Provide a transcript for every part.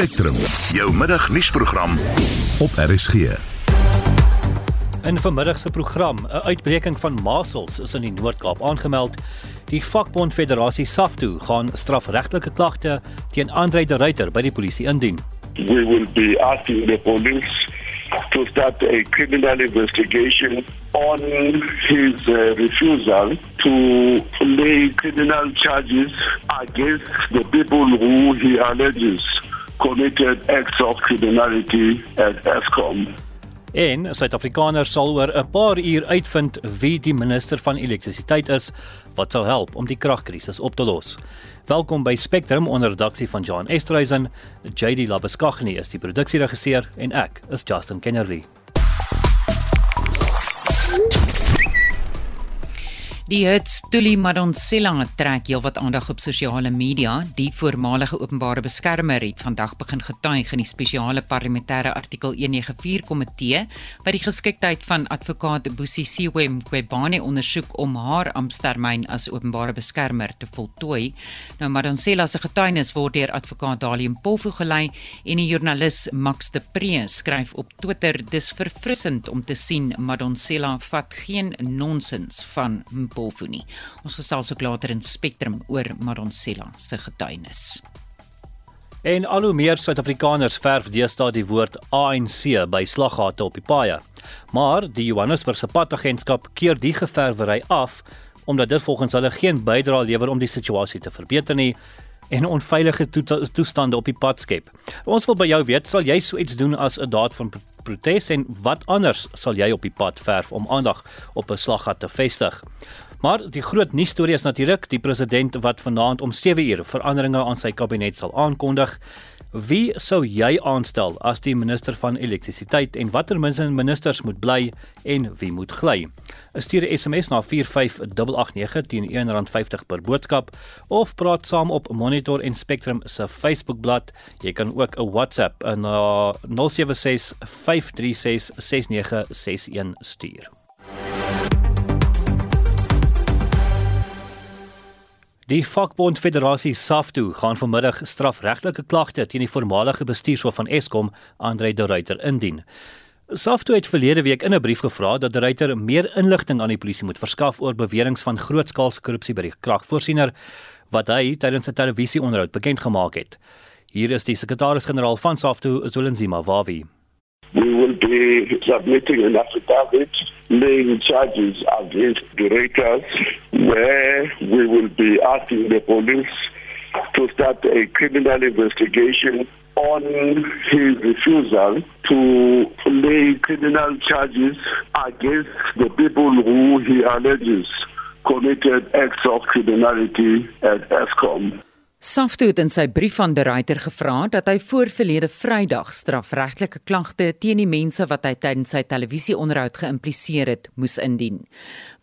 Spectrum, jou middagnuusprogram op RSG. In vanmiddag se program, 'n uitbreking van masels is in die Noord-Kaap aangemeld. Die vakbond Federasie SAFTU gaan strafregtelike klagte teen Andre de Ruyter by die polisie indien. We will be asking the police to start a criminal investigation on his uh, refusal to lay criminal charges against the people who he alleges committed acts of criminality at Eskom. En Suid-Afrikaners sal oor 'n paar uur uitvind wie die minister van elektrisiteit is wat sal help om die kragkrisis op te los. Welkom by Spectrum onder redaksie van John Estreisen. JD Labuskaghni is die produksieregisseur en ek is Justin Kennerly. Die Hertz Tuli Madonsela trek heelwat aandag op sosiale media. Die voormalige openbare beskermer het vandag begin getuig in die spesiale parlementêre artikel 194 komitee wat die geskiktheid van advokaat Busisiwe Mqobane ondersoek om haar amptetermyn as openbare beskermer te voltooi. Nou Madonsela se getuienis word deur advokaat Dalium Polfu gelei en die joernalis Max de Pre skryf op Twitter: "Dis verfrissend om te sien Madonsela vat geen nonsens van Mpo Polfu nie. Ons gesels ook later in Spectrum oor Maronsela se getuienis. En al hoe meer Suid-Afrikaners verf deesdae die woord ANC by slaggate op die paaie. Maar die Johannesburgse padagentskap keer die geverwery af omdat dit volgens hulle geen bydrae lewer om die situasie te verbeter nie en onveilige toestande op die pad skep. Ons wil by jou weet, sal jy so iets doen as 'n daad van protes en wat anders sal jy op die pad verf om aandag op 'n slaggat te vestig? Maar die groot nuus storie is natuurlik die president wat vanaand om 7 uur veranderinge aan sy kabinet sal aankondig. Wie sou jy aanstel as die minister van elektrisiteit en watter ministers moet bly en wie moet gly? Stuur 'n SMS na 45889 teen R1.50 per boodskap of praat saam op Monitor en Spectrum se Facebookblad. Jy kan ook 'n WhatsApp na 076 536 6961 stuur. Die vakbond Federasie SAFTU gaan vanmiddag strafregtelike klagte teen die voormalige bestuurshoof van Eskom, Andre de Ruyter, indien. SAFTU het verlede week in 'n brief gevra dat de Ruyter meer inligting aan die polisie moet verskaf oor beweringe van grootskaalse korrupsie by die kragvoorsiener wat hy tydens 'n televisieonderhoud bekend gemaak het. Hier is die sekretaris-generaal van SAFTU, Zulenzima Wawi. Will be submitting an affidavit laying charges against the directors where we will be asking the police to start a criminal investigation on his refusal to lay criminal charges against the people who he alleges committed acts of criminality at ESCOM. Safto het in sy brief aan De Ruyter gevra dat hy voor verlede Vrydag strafregtelike klagte teen die mense wat hy tydens sy televisieonderhoud geïmpliseer het, moes indien.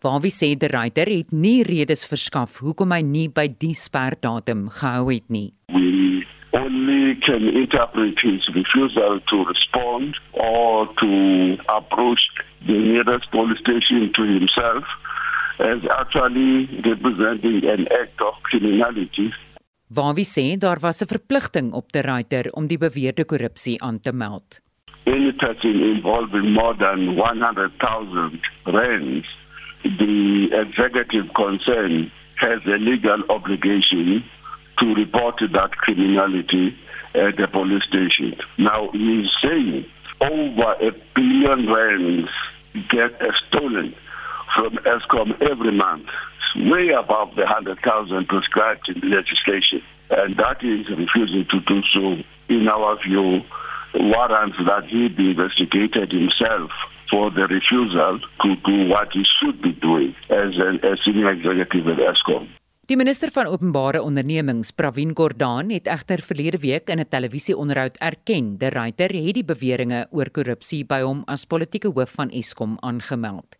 Waarwie sê De Ruyter het nie redes verskaf hoekom hy nie by die sperdatum gehou het nie. We only can interpret his refusal to respond or to approach the nearest police station to himself as actually representing an act of criminality Waarwie sê daar was 'n verpligting op te Reiter om die beweerde korrupsie aan te meld. Any person involving more than 100,000 rands, the executive concern has a legal obligation to report that criminality at the police station. Now, he's saying over a billion rands get stolen from ESCOM every month way above the 100,000 prescribed in legislation. And that is refusing to do so, in our view, warrants that he be investigated himself for the refusal to do what he should be doing as a, a senior executive at ESCOM. Die minister van openbare ondernemings, Pravin Gordhan, het egter verlede week in 'n televisieonderhoud erken dat Reiter het die beweringe oor korrupsie by hom as politieke hoof van Eskom aangemeld.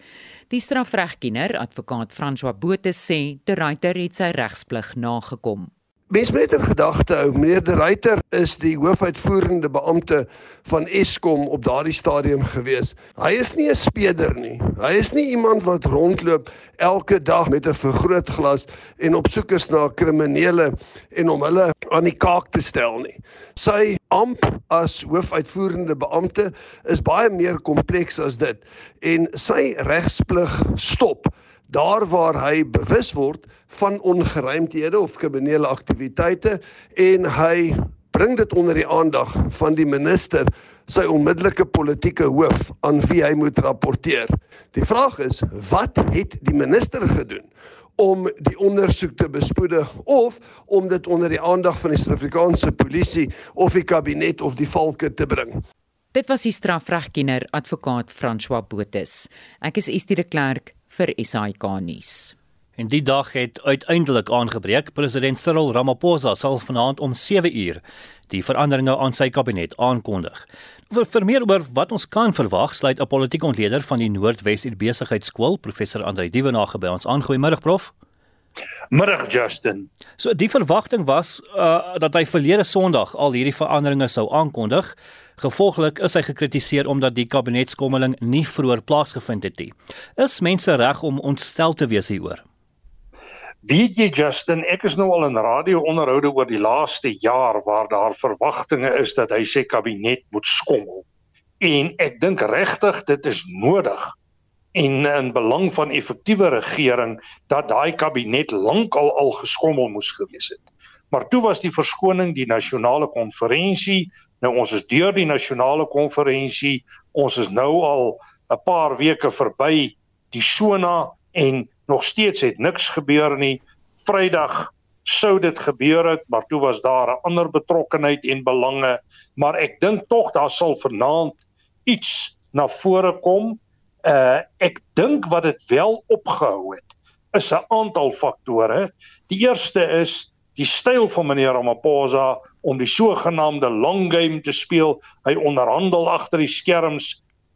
Die strafregkenner, advokaat François Botha sê, De Ruyter het sy regsplig nagekom. Mens moet in gedagte hou, meneer De Ruyter is die hoofuitvoerende beampte van Eskom op daardie stadium gewees. Hy is nie 'n speder nie. Hy is nie iemand wat rondloop elke dag met 'n vergrootglas en op soek is na kriminele en om hulle aan die kaak te stel nie. Sy amp as hoofuitvoerende beampte is baie meer kompleks as dit en sy regsplig stop daar waar hy bewus word van ongeruimthede of kriminele aktiwiteite en hy bring dit onder die aandag van die minister sy onmiddellike politieke hoof aan wie hy moet rapporteer. Die vraag is wat het die minister gedoen om die ondersoek te bespoedig of om dit onder die aandag van die Suid-Afrikaanse polisie of die kabinet of die valke te bring. Dit was die strafregkenner advokaat François Botes. Ek is Estie de Klerk vir SAK nuus. En die dag het uiteindelik aangebreek. President Cyril Ramaphosa sal vanaand om 7 uur die veranderinge aan sy kabinet aankondig. Vir, vir meer oor wat ons kan verwag, sluit 'n politieke ontleder van die Noordwes Besigheidsskool, professor Andrei Dievenage by ons aan. Goeiemôre prof. Middag Justin. So die verwagting was uh, dat hy verlede Sondag al hierdie veranderinge sou aankondig. Gevolglik is hy gekritiseer omdat die kabinetskommeling nie vroeër plaasgevind het nie. Is mense reg om ontstel te wees hieroor? Weet jy Justin, ek is nou al in radio-onderhoude oor die laaste jaar waar daar verwagtinge is dat hy sy kabinet moet skommel. En ek dink regtig dit is nodig en in belang van effektiewe regering dat daai kabinet lankal al geskommel moes gewees het. Maar toe was die verskoning die nasionale konferensie. Nou ons is deur die nasionale konferensie. Ons is nou al 'n paar weke verby die sona en nog steeds het niks gebeur nie. Vrydag sou dit gebeur het, maar toe was daar 'n ander betrokkenheid en belange, maar ek dink tog daar sal vanaand iets na vore kom. Uh ek dink wat dit wel opgehou het is 'n aantal faktore. Die eerste is die styl van meneer Ramaphosa om die sogenaamde long game te speel. Hy onderhandel agter die skerms,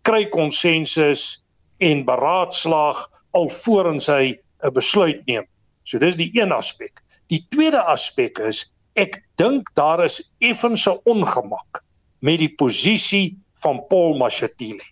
kry konsensus en beraadslaag alvorens hy 'n besluit neem. So dis die een aspek. Die tweede aspek is ek dink daar is effens 'n ongemak met die posisie van Paul Mashatile.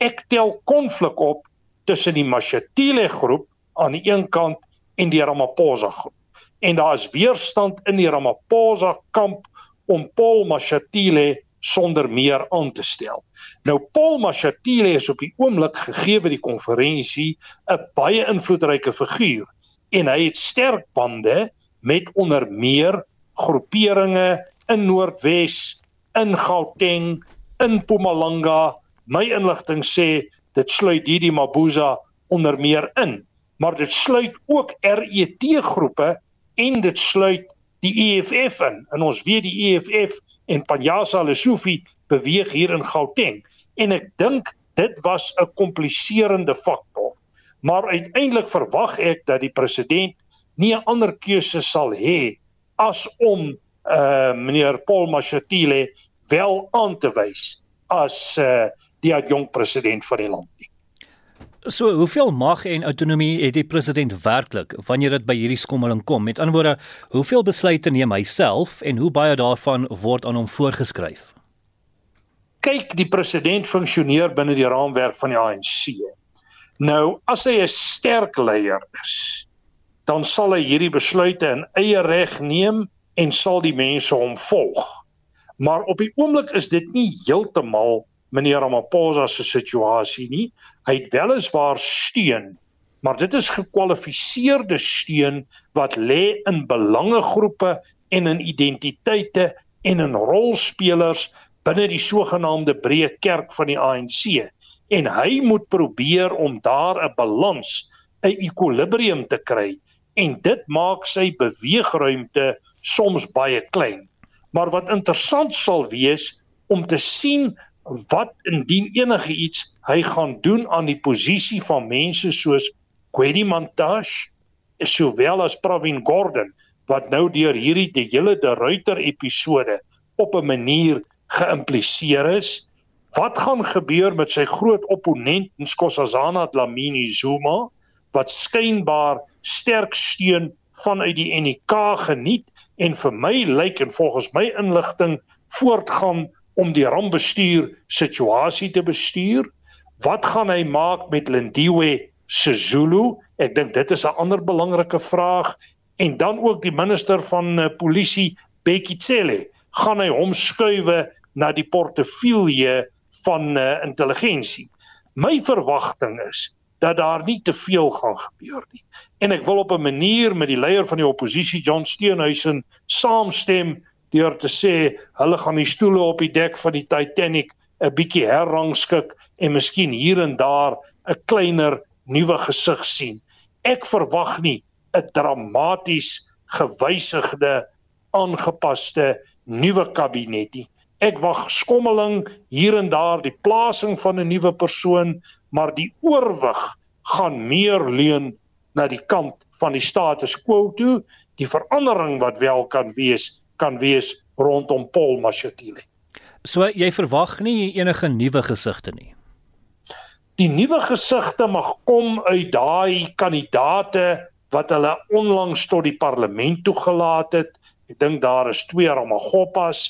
Ek tel konflik op tussen die Mashatile groep aan die een kant en die Ramaphosa groep en daar is weerstand in die Ramaphosa kamp om Paul Mashatile sonder meer aan te stel. Nou Paul Mashatile is op die oomblik gegee by die konferensie 'n baie invloedryke figuur en hy het sterk bande met onder meer groeperinge in Noordwes, in Gauteng, in Mpumalanga. My inligting sê dit sluit hierdie Mabuza onder meer in, maar dit sluit ook RET groepe en dit sluit die EFF in. En ons weet die EFF en Panjasa Lesofie beweeg hier in Gauteng en ek dink dit was 'n kompliserende faktor. Maar uiteindelik verwag ek dat die president nie 'n ander keuse sal hê as om uh meneer Paul Mashatile wel aan te wys as uh die adjunkt president van die land. Nie. So, hoeveel mag en autonomie het die president werklik wanneer dit by hierdie skommeling kom? Met ander woorde, hoeveel besluite neem hy self en hoe baie daarvan word aan hom voorgeskryf? Kyk, die president funksioneer binne die raamwerk van die ANC. Nou, as hy 'n sterk leier is, dan sal hy hierdie besluite in eie reg neem en sal die mense hom volg. Maar op die oomblik is dit nie heeltemal meneer Ramaphosa se situasie nie. Hy het weliswaar steun, maar dit is gekwalifiseerde steun wat lê in belangegroepe en in identiteite en in rolspelers binne die sogenaamde breë kerk van die ANC en hy moet probeer om daar 'n balans, 'n ekwilibrium te kry en dit maak sy beweegruimte soms baie klein. Maar wat interessant sal wees om te sien wat indien enige iets hy gaan doen aan die posisie van mense soos Kwedi Montash sowel as Pravin Gordhan wat nou deur hierdie die hele de Ruiter episode op 'n manier geïmpliseer is. Wat gaan gebeur met sy groot opponent Nkosazana Dlamini Zuma wat skynbaar sterk steun vanuit die NK geniet en vir my lyk en volgens my inligting voortgaan om die rampbestuur situasie te bestuur. Wat gaan hy maak met Lindiwe Sezulu? Ek dink dit is 'n ander belangrike vraag en dan ook die minister van uh, polisie Bekkie Cele. Gaan hy hom skuwe na die portefeulje van uh, intelligensie? My verwagting is dat daar nie te veel gaan gebeur nie. En ek wil op 'n manier met die leier van die oppositie John Steenhuisen saamstem deur te sê hulle gaan die stoele op die dek van die Titanic 'n bietjie herrangskik en miskien hier en daar 'n kleiner nuwe gesig sien. Ek verwag nie 'n dramaties gewysigde aangepaste nuwe kabinet nie. Ek wag skommeling hier en daar die plasing van 'n nuwe persoon, maar die oorwig gaan meer leun na die kant van die status quo toe. Die verandering wat wel kan wees, kan wees rondom Paul Mashatile. So jy verwag nie enige nuwe gesigte nie. Die nuwe gesigte mag kom uit daai kandidate wat hulle onlangs tot die parlement toegelaat het. Ek dink daar is twee Ramagopas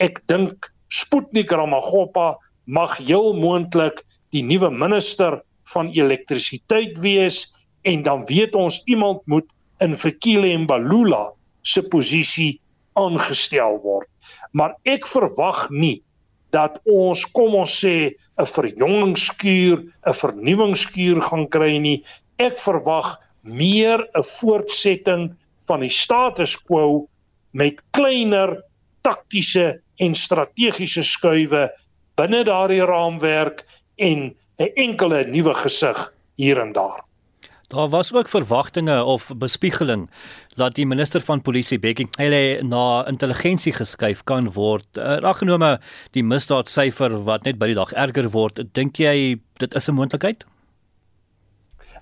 ek dink Sputnik Ramaggopa mag heel moontlik die nuwe minister van elektrisiteit wees en dan weet ons iemand moet in Fikile en Balula se posisie aangestel word. Maar ek verwag nie dat ons kom ons sê 'n verjongingskuur, 'n vernuwingskuur gaan kry nie. Ek verwag meer 'n voortsetting van die status quo met kleiner taktiese en strategiese skuwe binne daardie raamwerk en 'n enkele nuwe gesig hier en daar. Daar was ook verwagtinge of bespiegeling dat die minister van polisie Bekkie Cele na intelligensie geskuif kan word. Aggenome die misdaadsyfer wat net by die dag erger word, dink jy dit is 'n moontlikheid?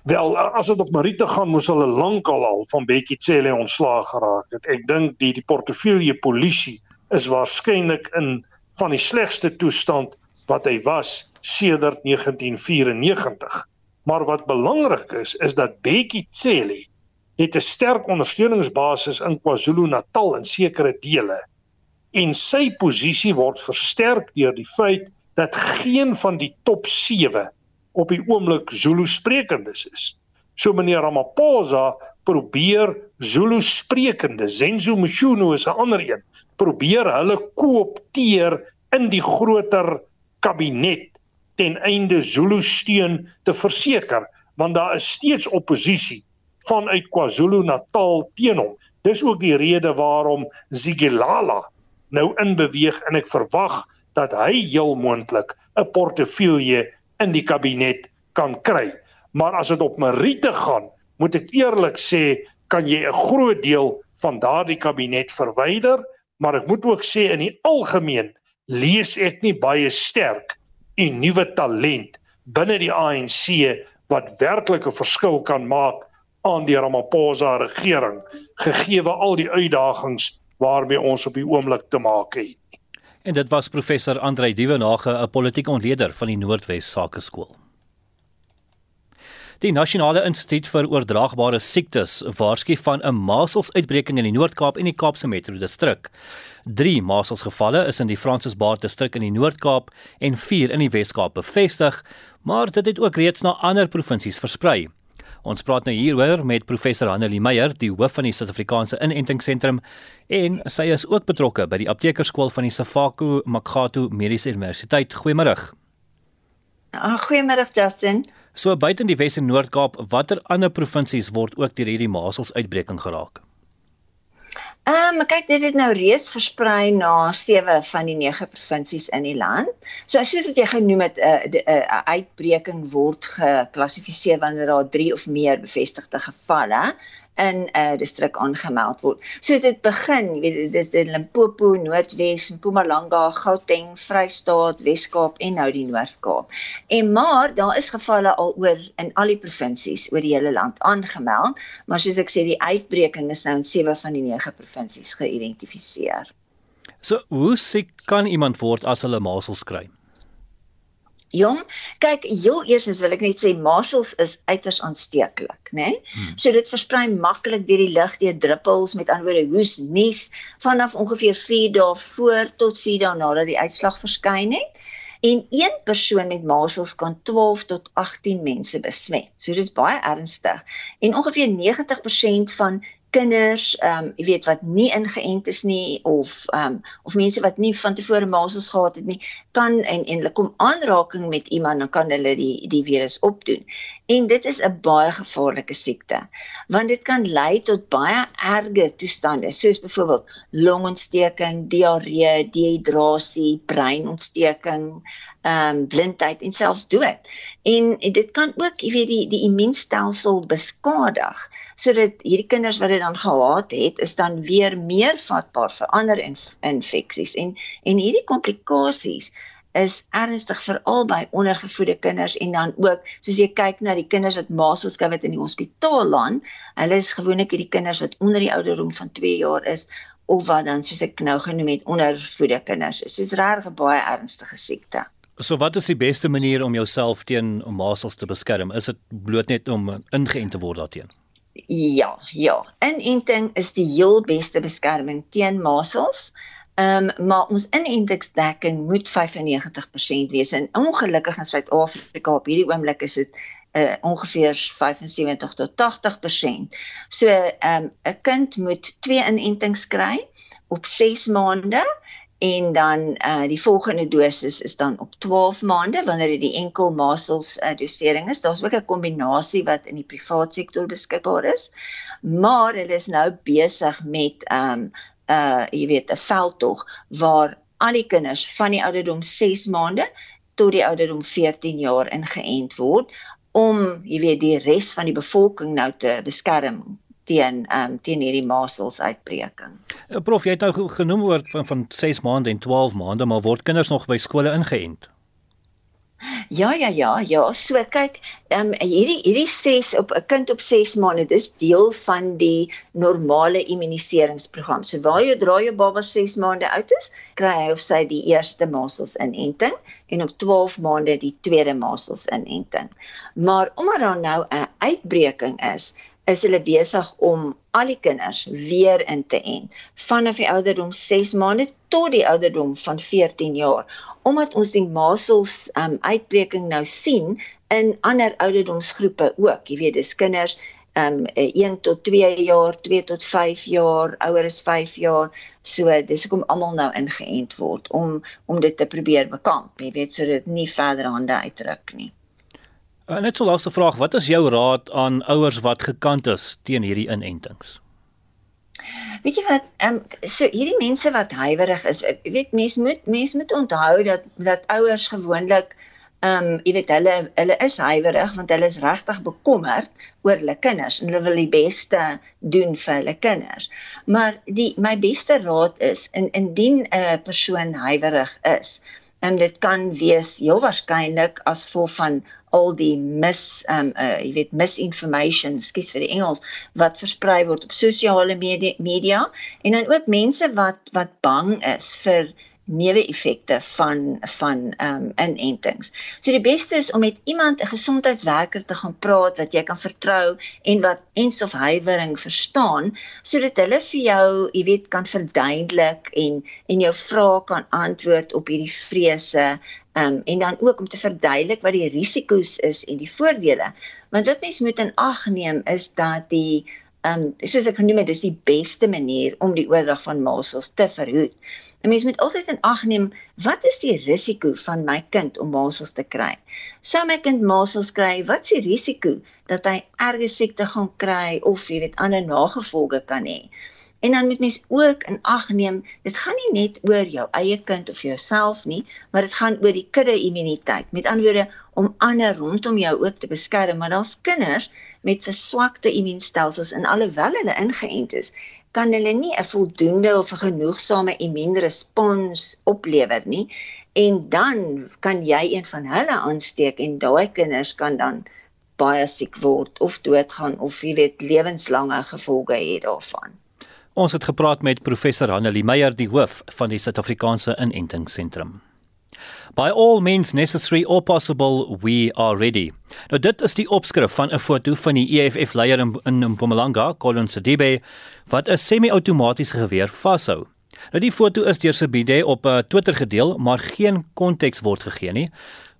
Wel, as dit op Marite gaan, moes hulle lankal al van Bekkie Cele ontslaag geraak het. Ek dink die die portefeulje polisie is waarskynlik in van die slegste toestand wat hy was sedert 1994. Maar wat belangrik is, is dat Bekkie Cele het 'n sterk ondersteuningsbasis in KwaZulu-Natal in sekere dele en sy posisie word versterk deur die feit dat geen van die top 7 op die oomblik Zulu sprekendes is. So meneer Ramaphosa probeer Zulu sprekende Zenzo Mshunu is 'n ander een probeer hulle koopteer in die groter kabinet ten einde Zulu steun te verseker want daar is steeds oppositie vanuit KwaZulu-Natal teen hom. Dis ook die rede waarom Zigilala nou inbeweeg en ek verwag dat hy heel moontlik 'n portefeulje in die kabinet kan kry. Maar as dit op Marite gaan moet ek eerlik sê kan jy 'n groot deel van daardie kabinet verwyder maar ek moet ook sê in die algemeen lees ek nie baie sterk 'n nuwe talent binne die ANC wat werklik 'n verskil kan maak aan die Ramaphosa regering gegee al die uitdagings waarmee ons op die oomblik te maak het. En dit was professor Andrei Dievenage, 'n politieke ontleder van die Noordwes Sakeskool. Die Nasionale Instituut vir Oordraagbare Siektes waarsku van 'n maselsuitbreking in die Noord-Kaap en die Kaapse Metro distrik. 3 maselsgevalle is in die Francisbaard distrik in die Noord-Kaap en 4 in die Wes-Kaap bevestig, maar dit het ook reeds na ander provinsies versprei. Ons praat nou hieroor met professor Hanelie Meyer, die hoof van die Suid-Afrikaanse Inentingsentrum en sy is ook betrokke by die aptekerskool van die Safako Makgato Mediese Universiteit. Goeiemôre. Ah, goeiemôre Justin. So buite in die Wes en Noord-Kaap, watter ander provinsies word ook deur hierdie masels uitbreking geraak? Ehm um, kyk dit het nou reeds versprei na 7 van die 9 provinsies in die land. So as jy genoem het 'n uh, 'n uh, uitbreking word geklassifiseer wanneer daar 3 of meer bevestigde gevalle in 'n uh, distrik aangemeld word. So dit begin, jy weet dis die Limpopo, Noordwes, Mpumalanga, Gauteng, Vrystaat, Wes-Kaap en nou die Noord-Kaap. En maar daar is gevalle al oor in al die provinsies oor die hele land aangemeld, maar soos ek sê die uitbreking is nou in 7 van die 9 provinsies geïdentifiseer. So, hoe siek kan iemand word as hulle masels kry? Jong, kyk, heel eerstens wil ek net sê masels is uiters aansteeklik, né? Nee? Hmm. So dit versprei maklik deur die lug deur druppels, met ander woorde hoes, nies vanaf ongeveer 4 dae voor tot 4 dae nadat die uitslag verskyn het. En een persoon met masels kan 12 tot 18 mense besmet. So dis baie ernstig. En ongeveer 90% van kinders, ehm um, jy weet wat nie ingeënt is nie of ehm um, of mense wat nie van tevore masels gehad het nie, kan en en hulle kom aanraking met iemand dan kan hulle die die virus opdoen. En dit is 'n baie gevaarlike siekte want dit kan lei tot baie erge toestande soos byvoorbeeld longontsteking, diarree, dehydrasie, breinontsteking, ehm um, blindheid en selfs dood. En dit kan ook, jy weet, die die immuunstelsel beskadig sodat hierdie kinders wat dit dan gehad het, is dan weer meer vatbaar vir ander inf infeksies en en hierdie komplikasies is ernstig veral by ondergevoede kinders en dan ook soos jy kyk na die kinders wat masels kry wat in die hospitaal land, hulle is gewoonlik hierdie kinders wat onder die ouderdom van 2 jaar is of wat dan soos ek nou genoem het ondervoede kinders is. Soos regtig 'n baie ernstige siekte. So wat is die beste manier om jouself teen masels te beskerm? Is dit bloot net om ingeënt te word daarteenoor? Ja, ja. Inenting is die heel beste beskerming teen masels. Ehm um, maar ons inentingsdekking moet 95% wees. En ongelukkig in Suid-Afrika op hierdie oomblik is dit uh, ongeveer 75 tot 80%. So ehm um, 'n kind moet twee inentings kry op 6 maande en dan uh die volgende dosis is dan op 12 maande wanneer dit die enkel masels uh, dosering is. Daar's ook 'n kombinasie wat in die privaat sektor beskikbaar is. Maar hulle is nou besig met um uh jy weet 'n veldtog waar al die kinders van die ouderdom 6 maande tot die ouderdom 14 jaar ingeënt word om jy weet die res van die bevolking nou te beskerm teen um, teen hierdie masels uitbreking. Eh, prof, jy het nou genoem oor van van 6 maande en 12 maande, maar word kinders nog by skole ingeënt? Ja ja ja, ja, so kyk, ehm um, hierdie hierdie 6 op 'n kind op 6 maande, dis deel van die normale immuniseringsprogram. So waar jy dra jou baba 6 maande oud is, kry hy of sy die eerste masels inenting en op 12 maande die tweede masels inenting. Maar omdat daar nou 'n uitbreking is, is hulle besig om al die kinders weer in te ent vanaf die ouderdom 6 maande tot die ouderdom van 14 jaar. Omdat ons die masels um, uitbreking nou sien in ander ouderdomsgroepe ook. Jy weet dis kinders um 1 tot 2 jaar 2 tot 5 jaar ouer as 5 jaar. So dis hoekom almal nou ingeënt word om om dit te probeer bekamp. Jy weet sodat dit nie verder hande uitruk nie Uh, net so laaste vraag, wat is jou raad aan ouers wat gekant is teen hierdie inentings? Weet jy wat, ehm um, so hierdie mense wat huiwerig is, jy weet mense moet mense moet onthou dat dat ouers gewoonlik ehm um, jy weet hulle hulle is huiwerig want hulle is regtig bekommerd oor hulle kinders en hulle wil die beste doen vir hulle kinders. Maar die my beste raad is in indien 'n persoon huiwerig is, en dit kan wees heel waarskynlik as gevolg van al die mis um uh jy weet misinformation, skiet vir die Engels wat versprei word op sosiale media, media en dan ook mense wat wat bang is vir neeweffekte van van ehm um, inentings. So die beste is om met iemand 'n gesondheidswerker te gaan praat wat jy kan vertrou en wat enstof huiwering verstaan sodat hulle vir jou, jy weet, kan verduidelik en en jou vrae kan antwoord op hierdie vrese ehm um, en dan ook om te verduidelik wat die risiko's is en die voordele. Want wat mens moet in ag neem is dat die ehm um, soos ek genoem het, dis die beste manier om die oordrag van masels te verhoed. 'n Mens moet altyd in ag neem wat is die risiko van my kind om masels te kry? Sou my kind masels kry, wat is die risiko dat hy erge siekte gaan kry of jy weet ander nagevolge kan hê? En dan moet mens ook in ag neem, dit gaan nie net oor jou eie kind of jouself nie, maar dit gaan oor die kudde immuniteit. Met ander woorde om ander rondom jou ook te beskerm, maar daar's kinders met verswakte immuunstelsels en alhoewel hulle ingeënt is, kan hulle nie 'n voldoende of 'n genoegsame immuunrespons oplewer nie en dan kan jy een van hulle aansteek en daai kinders kan dan baie siek word of doodgaan of jy weet lewenslange gevolge hê daarvan. Ons het gepraat met professor Hanelie Meyer, die hoof van die Suid-Afrikaanse Inentingsentrum. By all means necessary or possible, we are ready. Nou dit is die opskrif van 'n foto van die EFF leier in, in Mpumalanga, Colin Sidibe, wat 'n semi-outomatiese geweer vashou. Nou die foto is deur Sidibe op uh, Twitter gedeel, maar geen konteks word gegee nie.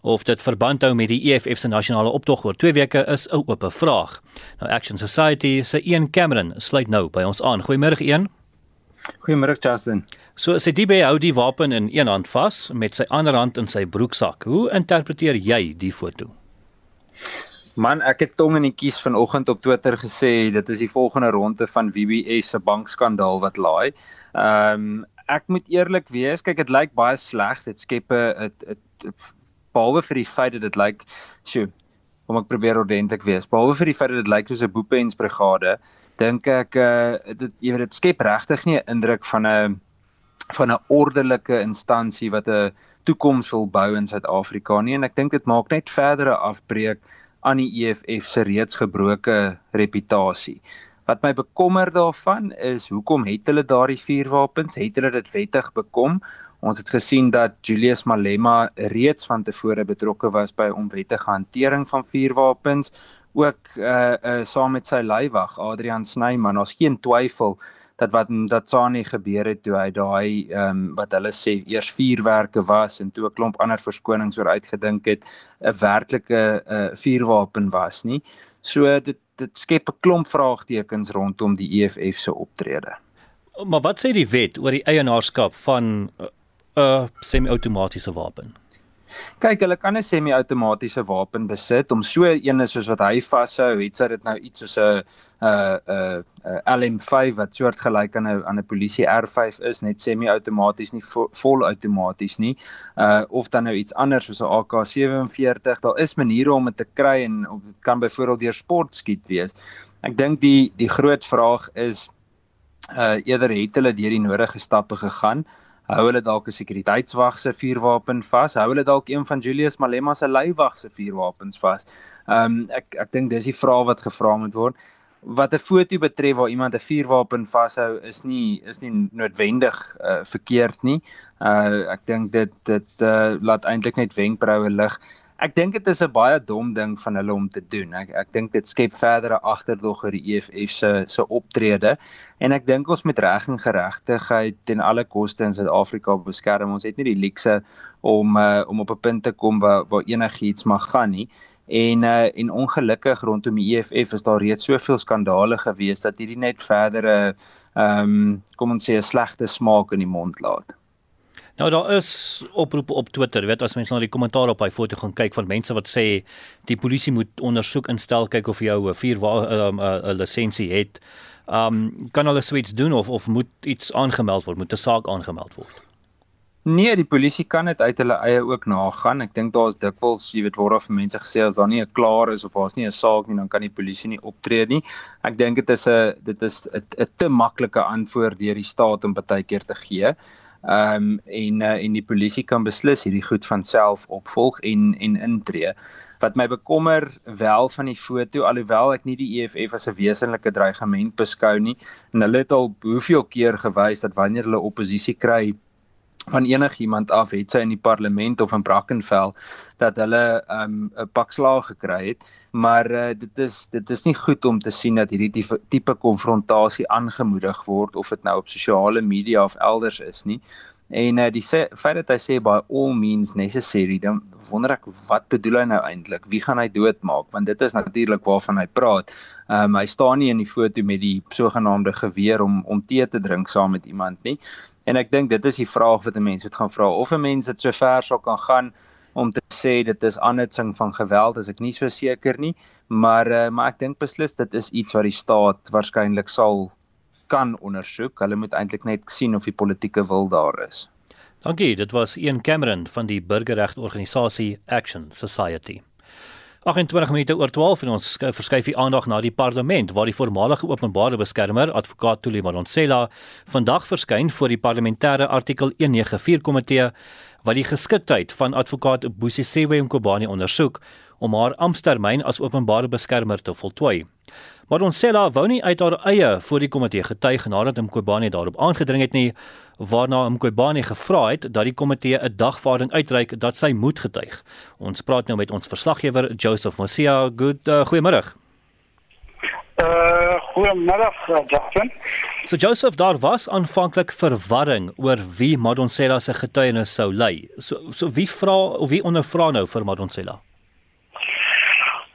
Of dit verband hou met die EFF se nasionale optog oor 2 weke is 'n oop vraag. Nou Action Society se Ian Cameron sluit nou by ons aan. Goeiemôre Ian. Goeiemôre Justin. So sê die behou die wapen in een hand vas met sy ander hand in sy broeksak. Hoe interpreteer jy die foto? Man, ek het tong in die kies vanoggend op Twitter gesê dit is die volgende ronde van WBS se bankskandaal wat laai. Ehm um, ek moet eerlik wees, kyk dit lyk baie sleg. Dit skep 'n behalwe vir die feit dat dit lyk, sjoe, kom ek probeer ordentlik wees. Behalwe vir die feit dat dit lyk soos 'n boepensbrigade, dink ek uh dit jy weet dit skep regtig nie 'n indruk van 'n van 'n ordelike instansie wat 'n toekoms wil bou in Suid-Afrika nie en ek dink dit maak net verdere afbreek aan die EFF se reeds gebroke reputasie. Wat my bekommer daarvan is hoekom het hulle daardie vuurwapens? Het hulle dit wettig bekom? Ons het gesien dat Julius Malema reeds van tevore betrokke was by onwettige hantering van vuurwapens ook uh uh saam met sy leiwag Adrian Snyman. Ons geen twyfel dat wat dat Sani gebeur het toe hy daai ehm um, wat hulle sê eers vuurwerke was en toe 'n klomp ander verskonings oor uitgedink het 'n werklike uh vuurwapen was nie. So dit dit skep 'n klomp vraagtekens rondom die EFF se optrede. Maar wat sê die wet oor die eienaarskap van 'n uh, semi-outomatiese wapen Kyk, hulle kan 'n semi-outomatiese wapen besit om so een soos wat hy vashou, het sy dit nou iets soos 'n 'n 'n LM5 wat soortgelyk aan 'n aan 'n polisie R5 is, net semi-outomaties nie vo, vol outomaties nie. Uh of dan nou iets anders soos 'n AK47, daar is maniere om dit te kry en dit kan byvoorbeeld deur sport skiet wees. Ek dink die die groot vraag is uh eerder het hulle deur die nodige stappe gegaan hou hulle dalk 'n sekuriteitswag se vuurwapen vas, hou hulle dalk een van Julius Malema se leiwag se vuurwapens vas. Ehm um, ek ek dink dis die vraag wat gevra moet word. Wat 'n foto betref waar iemand 'n vuurwapen vashou is nie is nie noodwendig uh, verkeerd nie. Uh ek dink dit dit uh, laat eintlik net wenkbroue lig ek dink dit is 'n baie dom ding van hulle om te doen. Ek ek dink dit skep verdere agterdog oor die EFF se se optrede en ek dink ons met reg en geregtigheid ten alle koste in Suid-Afrika beskerm. Ons het nie die luukse om uh, om op 'n punt te kom waar waar enigiets mag gaan nie. En uh, en ongelukkig rondom die EFF is daar reeds soveel skandale gewees dat hierdie net verdere ehm um, kom ons sê 'n slegte smaak in die mond laat. Nou daar is oproepe op Twitter, weet as mense na die kommentaar op hy foto gaan kyk van mense wat sê die polisie moet ondersoek instel kyk of jy 'n vier 'n um, lisensie het. Um kan hulle sweets doen of of moet iets aangemeld word, moet 'n saak aangemeld word? Nee, die polisie kan dit uit hulle eie ook nagaan. Ek dink daar's dikwels, jy weet, word daar vir mense gesê as daar nie 'n klaar is of daar's nie 'n saak nie, dan kan die polisie nie optree nie. Ek dink dit is 'n dit is 'n te maklike antwoord deur die staat om baie keer te gee. Ehm um, en uh, en die polisie kan beslis hierdie goed van self opvolg en en intree. Wat my bekommer wel van die foto alhoewel ek nie die EFF as 'n wesenlike dreigement beskou nie en hulle het al hoeveel keer gewys dat wanneer hulle oppositie kry van enigiemand af het sy in die parlement of in Brackenfell dat hulle um 'n pak slaag gekry het maar uh, dit is dit is nie goed om te sien dat hierdie tipe, tipe konfrontasie aangemoedig word of dit nou op sosiale media of elders is nie. En uh, die sê, feit dat hy sê by all means necessary dan wonder ek wat bedoel hy nou eintlik wie gaan hy doodmaak? Want dit is natuurlik waarvan hy praat. Um, hy staan nie in die foto met die sogenaamde geweer om om tee te drink saam met iemand nie. En ek dink dit is die vraag wat 'n mens moet gaan vra of 'n mens dit so ver sal kan gaan om te sê dit is aanhitsing van geweld as ek nie so seker nie, maar uh, maar ek dink beslis dit is iets wat die staat waarskynlik sal kan ondersoek. Hulle moet eintlik net sien of die politieke wil daar is. Dankie, dit was Ian Cameron van die burgerregorganisasie Action Society. 28 minute oor 12 en ons verskuif die aandag na die parlement waar die voormalige openbare beskermer advokaat Tuli Madonsela vandag verskyn voor die parlementêre artikel 194 komitee wat die geskiktheid van advokaat Bosisiwe Mkobani ondersoek om haar amptetermyn as openbare beskermer te voltooi. Madonsela wou nie uit haar eie voor die komitee getuig nadat Mkobani daarop aangedring het nie waarna Mqobane gevra het dat die komitee 'n dagvaarding uitreik dat sy moet getuig. Ons praat nou met ons verslaggewer Joseph Mosia. Good uh, goeiemôre. Uh goeiemôre Justin. So Joseph, daar was aanvanklik verwarring oor wie Madonsela se getuienis sou lei. So so wie vra of wie ondervra nou vir Madonsela?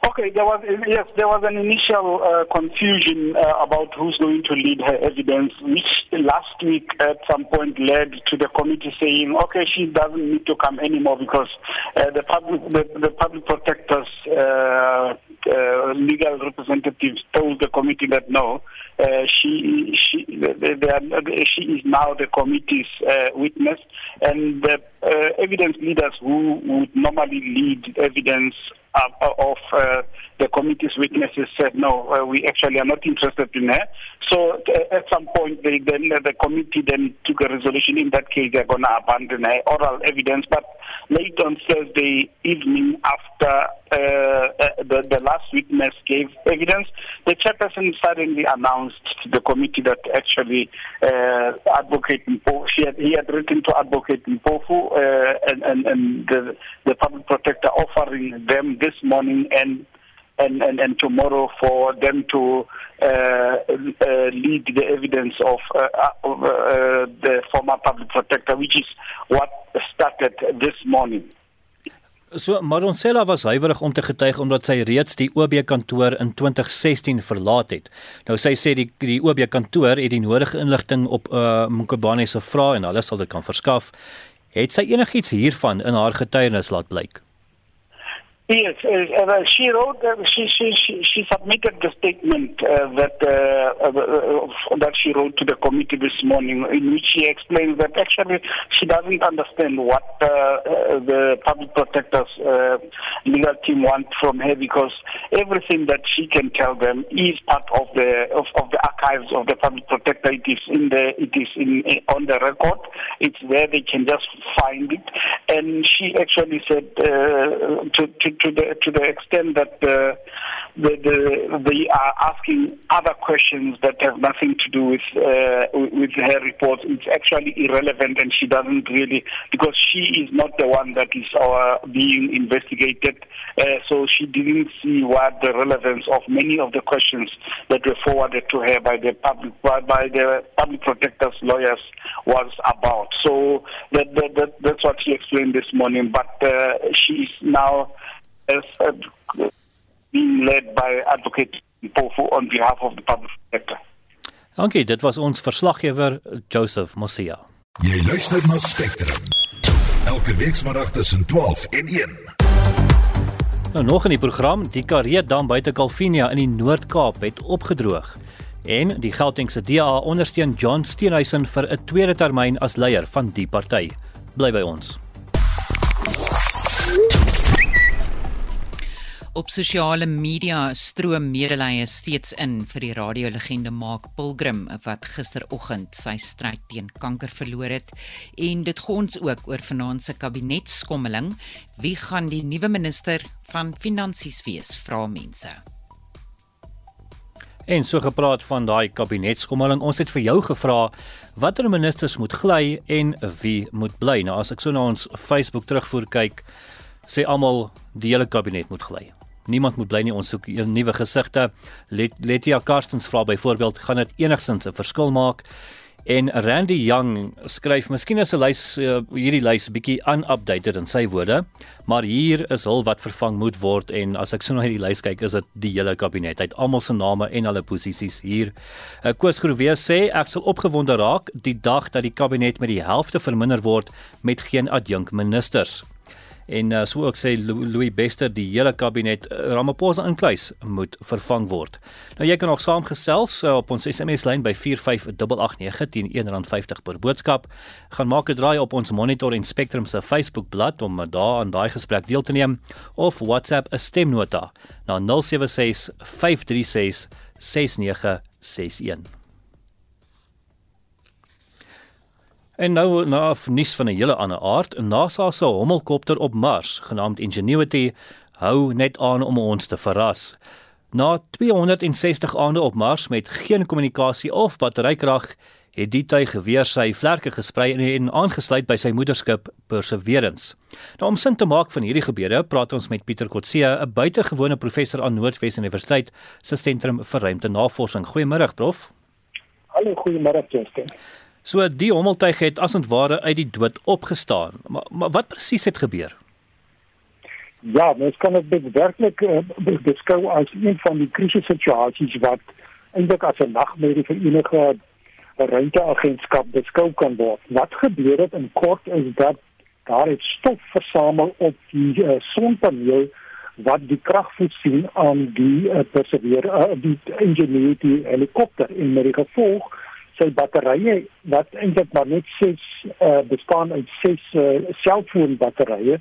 Okay, there was yes, there was an initial uh, confusion uh, about who's going to lead her evidence, which last week at some point led to the committee saying, okay, she doesn't need to come anymore because uh, the public the, the public protectors uh, uh, legal representatives told the committee that no, uh, she she they, they are, she is now the committee's witness, and the evidence leaders who would normally lead evidence uh, of uh, the committee's witnesses said, no, uh, we actually are not interested in her. So uh, at some point, they, then the committee then took a resolution. In that case, they're going to abandon her oral evidence. But late on Thursday evening, after uh, uh, the, the last witness gave evidence, the chairperson suddenly announced to the committee that actually uh, Advocate Mpofu, he had, he had written to Advocate Mpofu uh, and, and, and the, the public protector offering them this morning and and, and, and tomorrow for them to uh, uh, lead the evidence of, uh, of uh, the former public protector, which is what started this morning. So Maronsela was huiwerig om te getuig omdat sy reeds die OB kantoor in 2016 verlaat het. Nou sy sê die die OB kantoor het die nodige inligting op uh, Mkobane se vrae en hulle sal dit kan verskaf. Het sy enigiets hiervan in haar getuienis laat blyk? Yes, uh, she wrote. Uh, she, she she she submitted the statement uh, that that she wrote to the committee this morning, in which she explains that actually she doesn't understand what the public protectors legal team want from her because everything that she can tell them is part of the of, of the archives of the public protector. It is in the it is in on the record. It's there. They can just find it, and she actually said to to to the to the extent that the, the, the, they are asking other questions that have nothing to do with uh, with her report. It's actually irrelevant, and she doesn't really because she is not the one that is uh, being investigated. Uh, so she didn't see what the relevance of many of the questions that were forwarded to her by the public by, by the public protector's lawyers was about. So that, that, that, that's what she explained this morning. But uh, she is now as uh, being led by advocate Pofu on behalf of the public sector. Dankie, dit was ons verslaggewer Joseph Mosia. Jy luister na Spectrum. Elke weekmiddag tussen 12 en 1. Nou nog in die program, die Karee dam buite Kalvinia in die Noord-Kaap het opgedroog en die Gautengse DA ondersteun John Steenhuisen vir 'n tweede termyn as leier van die party. Bly by ons. Op sosiale media stroom medelee steeds in vir die radiolegende Mark Pilgrim wat gisteroggend sy stryd teen kanker verloor het. En dit gons ook oor vanaand se kabinetskommeling. Wie gaan die nuwe minister van finansies wees vra mense. En so gepraat van daai kabinetskommeling. Ons het vir jou gevra watter ministers moet gly en wie moet bly. Nou as ek so na ons Facebook terugvoer kyk sê almal die hele kabinet moet gly Niemand moet bly nie ons soek 'n nuwe gesigte. Let, Letia Karstens vra byvoorbeeld gaan dit enigsins 'n verskil maak? En Randy Young skryf miskien is 'n lys uh, hierdie lys bietjie unupdated in sy woorde, maar hier is hul wat vervang moet word en as ek so na hierdie lys kyk is dit die hele kabinet. Hy het almal se name en hulle posisies hier. Uh, Koos Groewe sê ek sal opgewonde raak die dag dat die kabinet met die helfte verminder word met geen adjunk ministers en uh, so ook sê Louis Bester die hele kabinet uh, Ramaphosa inkluis moet vervang word. Nou jy kan nog saamgesels uh, op ons SMS lyn by 45889 teen R1.50 per boodskap. Gaan maak 'n draai op ons Monitor en Spectrum se Facebook bladsy om daar aan daai gesprek deel te neem of WhatsApp 'n stemnota na 076 536 6961. En nou na nuus van 'n hele ander aard, NASA se hommelkopter op Mars, genaamd Ingenuity, hou net aan om ons te verras. Na 260 aande op Mars met geen kommunikasie of batterykrag, het die tuig weer sy vlerke gesprei en, en aangesluit by sy moederskip Perseverance. Nou om sin te maak van hierdie gebeure, praat ons met Pieter Kotse, 'n buitengewone professor aan Noordwes Universiteit se sentrum vir ruimte navorsing. Goeiemôre, prof. Hallo, goeiemôre, Justin. So die hommeltuig het asentware uit die dood opgestaan. Maar, maar wat presies het gebeur? Ja, mens kan dit werklik uh, beskou as een van die krisissituasies wat eintlik as 'n nagmerrie vir enige ruimteagentskap beskou kan word. Wat gebeur het in kort is dat daar het stof versamel op die uh, sonpaneel wat die krag voorsien aan die uh, perseveer uh, die ingenuity helikopter in met die gevolg sy batterye wat eintlik maar net 6 uh, bestaan uit 6 uh, selfoonbatterye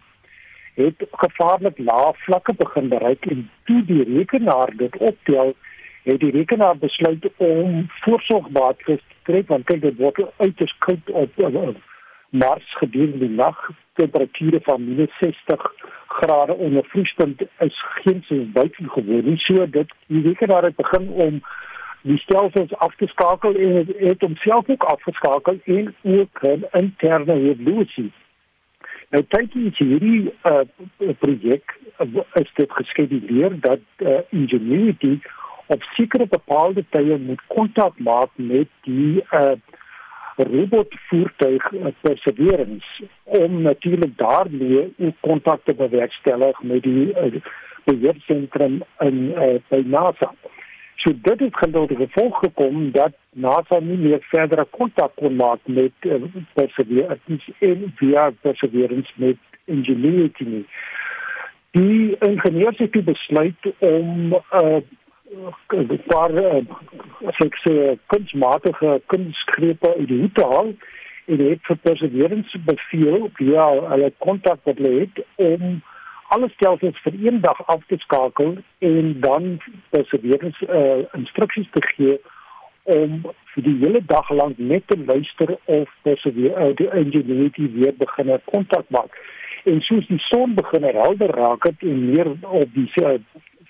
het gevaarlik lae vlakke begin bereik en toe die rekenaar dit optel het die rekenaar besluit om voorsorgmaatreëls te tref want kyk dit word uiters koud op uh, Mars gedurende die nag. Temperature van -60 grade onder vriespunt is geensins buitengewoon nie. So dit die rekenaar het begin om die stelsels af te skakel en het, het homself ook afgeskakel en ook 'n interne revolusie Nou tydens hierdie uh, projek uh, is dit geskeduleer dat uh, Ingenuity op sekere bepaalde tye moet kontak maak met die uh, robotvoertuig uh, Perseverance om natuurlik daarmee 'n kontak te bewerkstellig met die uh, beheersentrum in uh, by NASA. So dit het gedoen die gevolg gekom dat NASA nie meer verdere kontak kon maak met uh, Perseverance en via Perseverance met Ingenuity nie. Die ingenieurs het besluit om 'n uh, paar uh, ek sê kunsmatige kunstgrepe uit die hoed te haal en het vir Perseverance beveel via hulle kontak wat hulle het om alle stelsels vir een dag af te skakel en dan perseverance uh, instruksies te gee om vir die hele dag lank net te luister of perseverance uh, die ingenuity weer begin kontak maak. En soos die son begin helder raak het en meer op die uh,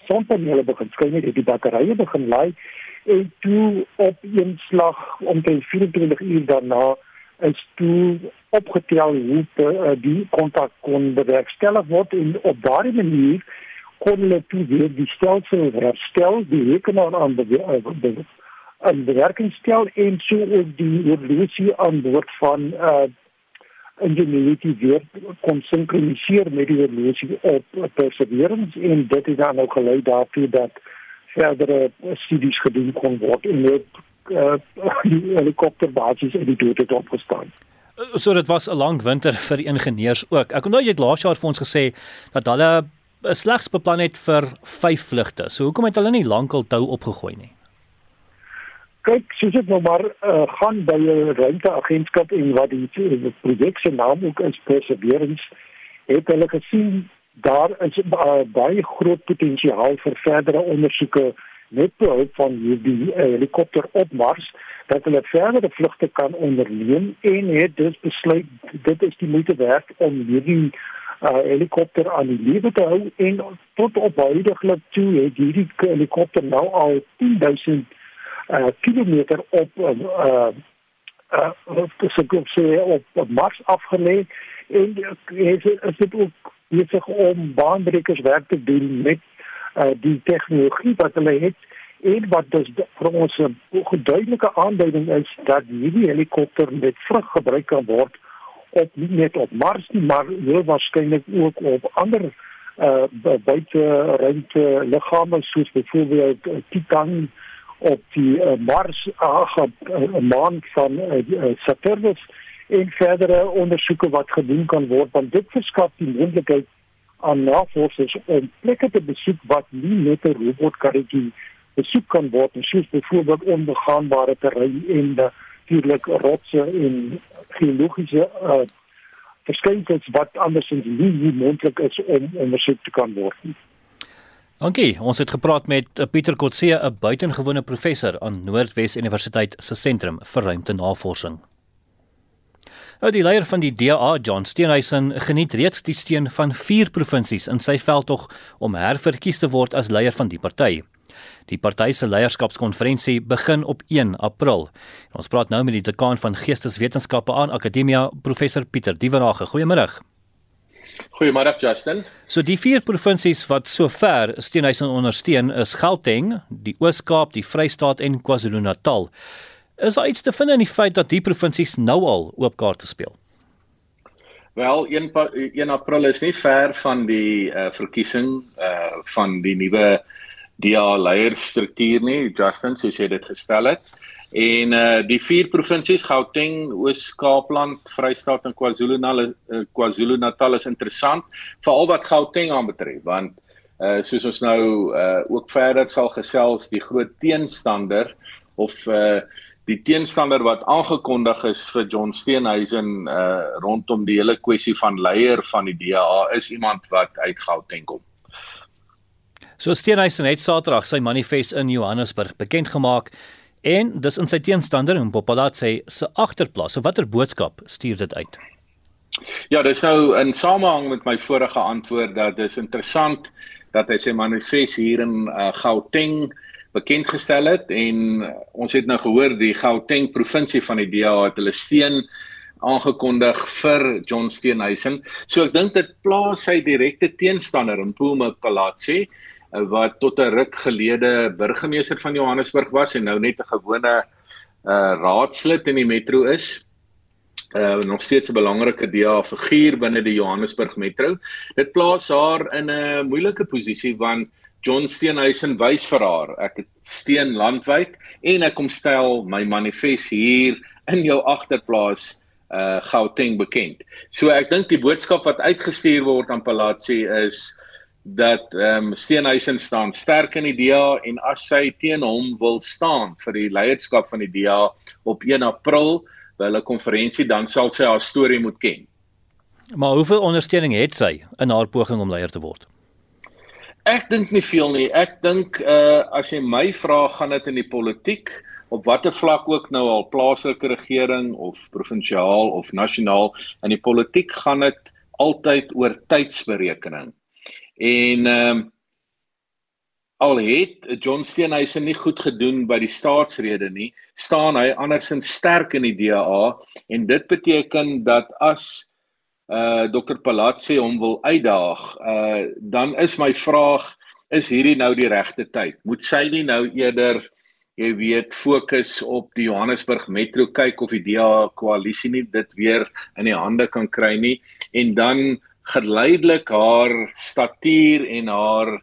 sonpanele begin skyn het, die batterye begin laai en toe op een slag omtrent 24 uur daarna is toe opgetel hoe te, uh, die kontak kon bewerkstellig word en op daardie manier kon hulle toe weer die stelsel herstel, die rekenaar aan die aan die werking stel en so ook die evolusie aan boord van uh ingenuity weer kon sinkroniseer met die evolusie op perseverance en dit het dan ook gelei daartoe dat verdere studies gedoen kon word en ook uh, die helikopterbasis in die dood het opgestaan. So dit was 'n lang winter vir die ingenieurs ook. Ek onthou jy het laas jaar vir ons gesê dat hulle slegs beplan het vir 5 vlugte. So hoekom het hulle nie lankal tou opgegooi nie? Kyk, soos dit nou maar uh, gaan by 'n ruimteagentskap en wat die, die projek se naam ook is Perseverance, het hulle gesien daar is uh, baie groot potensiaal vir verdere ondersoeke met behulp van helikopter op Mars dat hulle verdere vlugte kan onderneem en het dus besluit dit is die moeite werd om hierdie uh, helikopter aan die lewe te hou en tot op huidige toe het hierdie helikopter nou al 10000 uh, kilometer op uh, uh, op Mars afgelê en is, is dit ook besig om baanbrekerswerk te doen met uh, die tegnologie wat hulle het en wat dus vir ons 'n duidelike aanduiding is dat hierdie helikopter met vrug gebruik kan word op nie net op Mars nie maar heel waarskynlik ook op ander uh buite ruimte liggame soos byvoorbeeld uh, Titan op die uh, Mars ag 'n uh, maan van uh, Saturnus en verdere ondersoeke wat gedoen kan word want dit verskaf die moontlikheid aan navorsers om plekke te besoek wat nie net 'n robotkarretjie besoek kan word, soos byvoorbeeld onbegaanbare terrein en natuurlik rotse en geologiese uh, verskynsels wat andersins nie, nie moontlik is om ondersoek te kan word nie. Dankie. Ons het gepraat met uh, Pieter Kotse, 'n buitengewone professor aan Noordwes Universiteit se sentrum vir ruimtenavorsing. Nou die leier van die DA, John Steenhuisen, geniet reeds die steun van vier provinsies in sy veldtog om herverkies te word as leier van die party. Die party se leierskapskonferensie begin op 1 April. En ons praat nou met die dekaan van Geesteswetenskappe aan Akademia, professor Pieter Dievenage. Goeiemôre. Goeiemôre Justin. So die vier provinsies wat sover Steenhuisen ondersteun is Gauteng, die Oos-Kaap, die Vrystaat en KwaZulu-Natal. Is daar iets te vind in die feit dat die provinsies nou al oop kaarte speel? Wel, 1 1 April is nie ver van die uh, verkiesing uh van die nuwe DA leierstruktuur nie, Justin, soos jy dit gestel het. En uh die vier provinsies Gauteng, Oos-Kaapland, Vrystaat en KwaZulu-Natal uh, KwaZulu-Natal is interessant, veral wat Gauteng aanbetref, want uh soos ons nou uh ook verder sal gesels, die groot teenstander of uh die teenstander wat aangekondig is vir John Steenhuisen uh rondom die hele kwessie van leier van die DA is iemand wat uit Gauteng kom. So Steenhuisen het Saterdag sy manifest in Johannesburg bekend gemaak en dis in sy teenstander in Popalatse se agterplaas. So watter boodskap stuur dit uit? Ja, dis nou in samehang met my vorige antwoord dat dis interessant dat hy sy manifest hier in uh, Gauteng bekend gestel het en ons het nou gehoor die Gauteng provinsie van die DA het hulle steun aangekondig vir John Steenhuisen. So ek dink dit plaas sy direkte teenstander in Puma Palatsi wat tot 'n ruk gelede burgemeester van Johannesburg was en nou net 'n gewone uh raadslid in die metro is. Uh nog steeds 'n belangrike DA figuur binne die Johannesburg metro. Dit plaas haar in 'n moeilike posisie want John Steenhuisen wys vir haar. Ek het steen landwyd en ek kom stel my manifest hier in jou agterplaas uh Gauteng bekend. So ek dink die boodskap wat uitgestuur word aan Palatsi is dat ehm um, Steenhuisen staan sterk in die DA en as sy teen hom wil staan vir die leierskap van die DA op 1 April by hulle konferensie dan sal sy haar storie moet ken. Maar hoeveel ondersteuning het sy in haar poging om leier te word? Ek dink nie veel nie. Ek dink uh as jy my vra, gaan dit in die politiek op watter vlak ook nou al plaaslike regering of provinsiaal of nasionaal in die politiek gaan dit altyd oor tydsberekening. En ehm um, al het John Steenhuisen nie goed gedoen by die staatsrede nie, staan hy andersins sterk in die DA en dit beteken dat as uh Dr Palatsi hom wil uitdaag, uh dan is my vraag is hierdie nou die regte tyd? Moet sy nie nou eerder jy weet fokus op die Johannesburg Metro kyk of die DA koalisie nie dit weer in die hande kan kry nie en dan geleidelik haar statuur en haar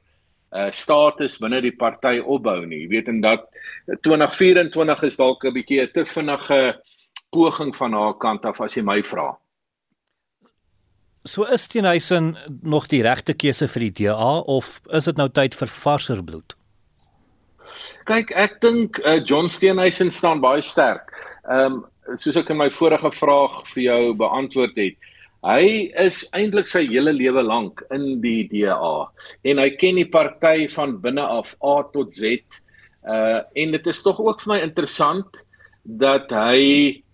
uh status binne die party opbou nie. Jy weet en dat 2024 is dalk 'n bietjie 'n te vinnige poging van haar kant af as jy my vra. So is Steenhuisen nog die regte keuse vir die DA of is dit nou tyd vir varser bloed? Kyk, ek dink uh, John Steenhuisen staan baie sterk. Ehm um, soos ek in my vorige vraag vir jou beantwoord het, hy is eintlik sy hele lewe lank in die DA en hy ken die party van binne af A tot Z. Uh en dit is tog ook vir my interessant dat hy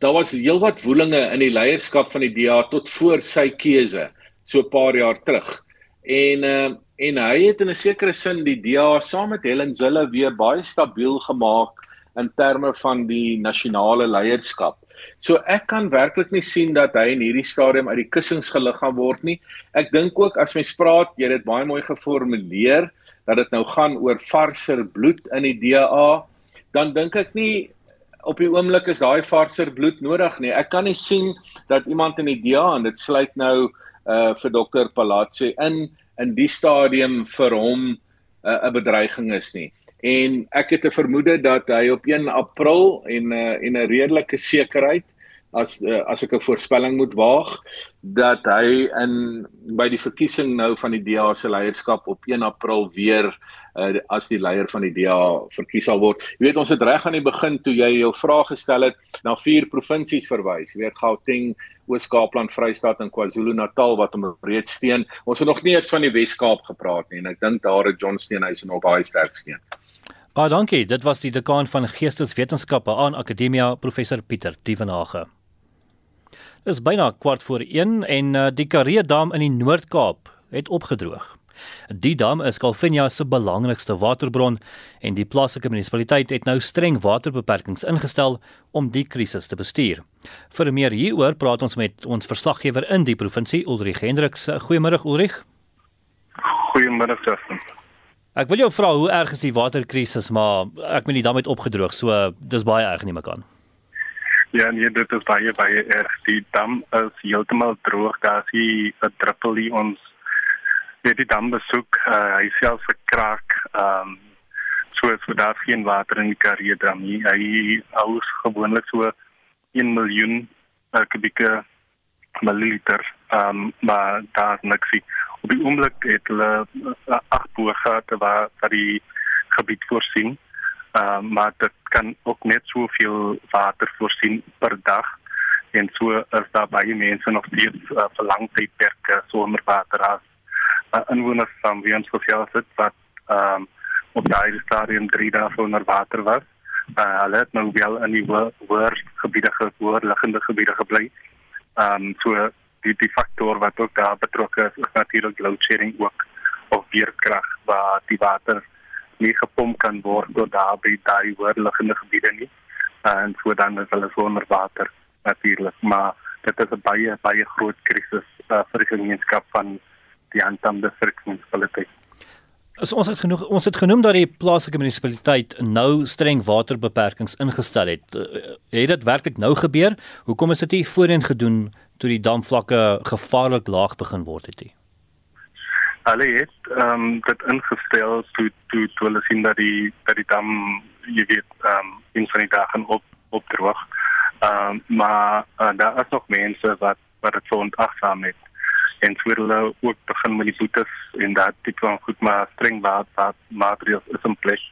daar was heelwat woelinge in die leierskap van die DA tot voor sy keuse so 'n paar jaar terug. En uh, en hy het in 'n sekere sin die DA saam met Helen Zille weer baie stabiel gemaak in terme van die nasionale leierskap. So ek kan werklik nie sien dat hy in hierdie stadium uit die kussings gelig gaan word nie. Ek dink ook as mens praat, jy het dit baie mooi geformuleer dat dit nou gaan oor varser bloed in die DA, dan dink ek nie op die oomblik is daai varser bloed nodig nie. Ek kan nie sien dat iemand in die DA en dit sluit nou uh vir dokter Palatsi in in die stadium vir hom 'n uh, 'n bedreiging is nie. En ek het 'n vermoede dat hy op 1 April en uh, en 'n redelike sekerheid as uh, as ek 'n voorspelling moet waag dat hy in by die verkiesing nou van die DA se leierskap op 1 April weer uh, as die leier van die DA verkies sal word. Jy weet ons het reg aan die begin toe jy jou vraag gestel het na vier provinsies verwys. Jy weet Gauteng, Oos-Kaapland, Vrystaat en KwaZulu-Natal wat hom reeds steun. Ons het nog nie eens van die Wes-Kaap gepraat nie en ek dink daar het John Steenhuisen op baie sterk steun. Baie dankie. Dit was die dekaan van Geesteswetenskappe aan Akademia, professor Pieter Dievenage. Dit is byna kwart voor 1 en uh, die Karee Dam in die Noord-Kaap het opgedroog. Die dam is Calvinia se belangrikste waterbron en die plaaslike munisipaliteit het nou streng waterbeperkings ingestel om die krisis te bestuur. Vir meer hieroor praat ons met ons verslaggewer in die provinsie Ulrich Hendriks. Goeiemôre Ulrich. Goeiemôre Justin. Ek wil jou vra hoe erg is die waterkrisis, maar ek meen die dam het opgedroog, so dis baie erg nie mekaan. Ja, nee, dit is baie baie erg. Die dam is heeltemal droog. Daar is 'n druppel hier ons het die dam besoek. Uh, hy self verkraak. Ehm um, so so daar geen water in die Karoo dam nie. Hy hou gewoonlik so 1 miljoen uh, kubieke milliliter. Ehm um, maar daar niks nie op die oomblik het hulle uh, agt boorgate waar wat die gebied voorsien. Ehm uh, maar dit kan ook net soveel water voorsien per dag en so is daar baie mense nog steeds uh, vir lang tydperke sonder water as uh, inwoners van wie ons sosiaal sit wat ehm um, op daai stadium 3 dae sonder water was. Uh, hulle het nou wel in die hoër gebiede gehoor liggende gebiede gebly. Ehm um, so die die faktor wat ook daar betrokke is, is natuurlik load shedding ook of weerkrag waar die water nie gepomp kan word tot daar by daai oorliggende gebiede nie. En so dan is hulle sonder water natuurlik, maar dit is 'n baie baie groot krisis uh, vir die gemeenskap van die Antam distriksmunisipaliteit. As ons het genoeg ons het genoem dat die plaaslike munisipaliteit nou streng waterbeperkings ingestel het. Uh, het dit werklik nou gebeur? Hoekom is dit nie voorheen gedoen toe die damvlakke gevaarlik laag begin word het nie. Hulle het ehm um, dit ingestel toe toe toe hulle sien dat die dat die dam jy weet ehm um, in van die dae op opdroog. Ehm um, maar uh, daar is nog mense wat wat dit so ontagsaam het en so hulle ook begin met die boetes en dat dit van goed maar streng water maatreëls is in plek.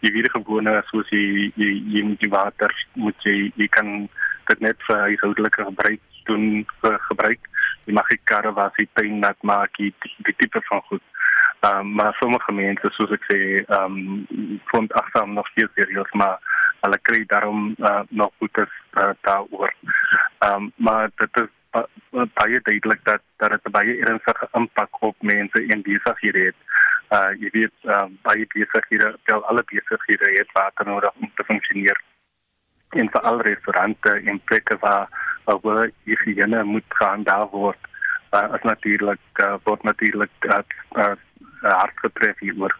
Die weer gewone soos jy jy, jy moet die water moet jy jy kan dit net vir huishoudelike gebruik doen uh, gebruik. Jy mag die karre was die tuin nat maak, die, die tipe van goed. Um, maar sommige gemeente soos ek sê, ehm um, vond agsam nog steeds serieus, maar hulle kry daarom uh, nog boetes uh, daaroor. Ehm um, maar dit is baie duidelik dat dat dit baie ernstige impak op mense en besighede het. Uh jy weet, uh, baie besighede, wel alle besighede het water nodig om te funksioneer. En vir al restaurante en plekke waar waar higiëne moet gehandhaaf word uh, is natuurlik uh, word natuurlik uh, uh, hard getref hieroor.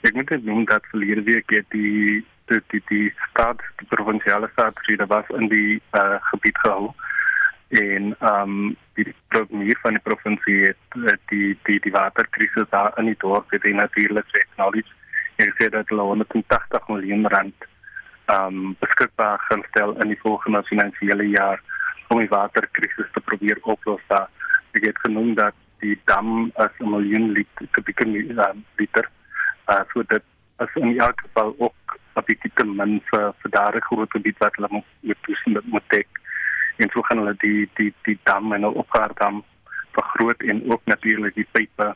Ek moet net noem dat verlede week het die die die, die staat die provinsiale staat hier was in die uh, gebied gehou en ehm um, die premier van die provinsie het die die die waterkrisis daar in die dorp het natuurlik acknowledge en sê dat hulle 180 miljoen rand ehm um, beskikbaar gaan stel in die volgende finansiële jaar om die waterkrisis te probeer oplos. Ek het genoem dat die dam as 'n miljoen liter kubieke liter. Uh, so dit is in elk geval ook 'n bietjie te min vir vir daardie groot gebied wat hulle moet toesien dat moet dek. En so gaan hulle die die die dam en ook haar dam vergroot en ook natuurlik die pype